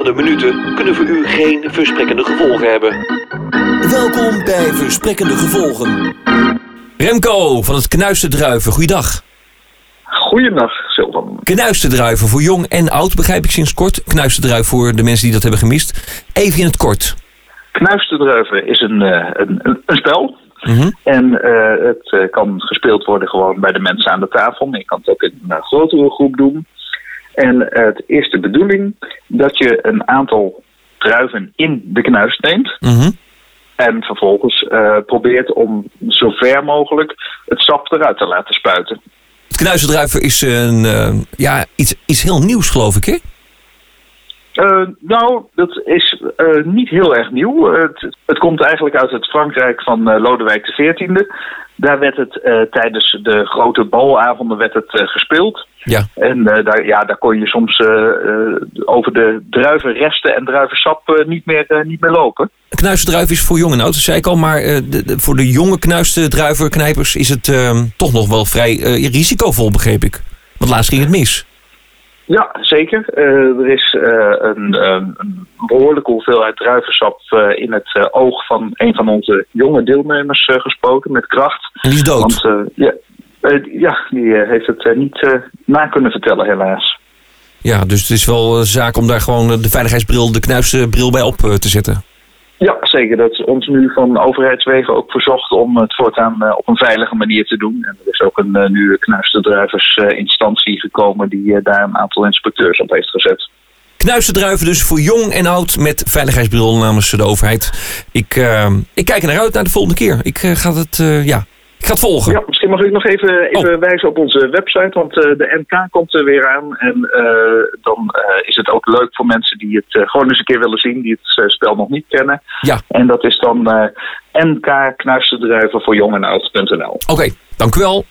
volgende minuten kunnen voor u geen versprekkende gevolgen hebben. Welkom bij Versprekkende Gevolgen. Remco van het Knuiste Druiven, goeiedag. Goeiedag, Silvan. Knuiste Druiven voor jong en oud, begrijp ik sinds kort. Knuiste Druiven voor de mensen die dat hebben gemist. Even in het kort. Knuiste Druiven is een, uh, een, een, spel. Mhm. En uh, het uh, kan gespeeld worden gewoon bij de mensen aan de tafel. Maar je kan het ook in een grotere groep doen. En het is de bedoeling dat je een aantal druiven in de knuist neemt. Mhm. En vervolgens uh, probeert om zo ver mogelijk het sap eruit te laten spuiten. Het knuisterdruiven is een, uh, ja, iets, iets heel nieuws, geloof ik, hè? Uh, nou, dat is niet heel erg nieuw. Het, het, komt eigenlijk uit het Frankrijk van Lodewijk XIV. Daar werd het tijdens de grote balavonden werd het gespeeld. Ja. En daar, ja, daar kon je soms over de druivenresten en druivensap niet, meer, niet meer lopen. Knuisterdruif is voor jong en oud, dat zei ik al. Maar uh, de, de, voor de jonge knuisterdruivenknijpers is het uh, toch nog wel vrij uh, risicovol, begreep ik. Want laatst ging het mis. Ja, zeker. er is een, een, behoorlijke hoeveelheid druivensap in het oog van een van onze jonge deelnemers gespoten met kracht. Die is dood? Want, ja, ja, die heeft het niet na kunnen vertellen, helaas. Ja, dus het is wel zaak om daar gewoon de veiligheidsbril, de knuistenbril bij op te zetten. Ja, zeker. Dat is ons nu van overheidswegen ook verzocht om het voortaan uh, op een veilige manier te doen. En er is ook een uh, nu knuisterdruiversinstantie uh, gekomen die daar een aantal inspecteurs op heeft gezet. Knuisterdruiven dus voor jong en oud met veiligheidsbril namens de overheid. Ik, ik kijk er naar uit naar de volgende keer. Ik ga het, ja, volgen. Ja, misschien mag ik nog even, even oh. wijzen op onze website, want uh, de NK komt er weer aan. En uh, dan uh, is het ook leuk voor mensen die het gewoon eens een keer willen zien, die het spel nog niet kennen. Ja. En dat is dan NK voor jong en oud.nl. Oké, okay, dank u wel.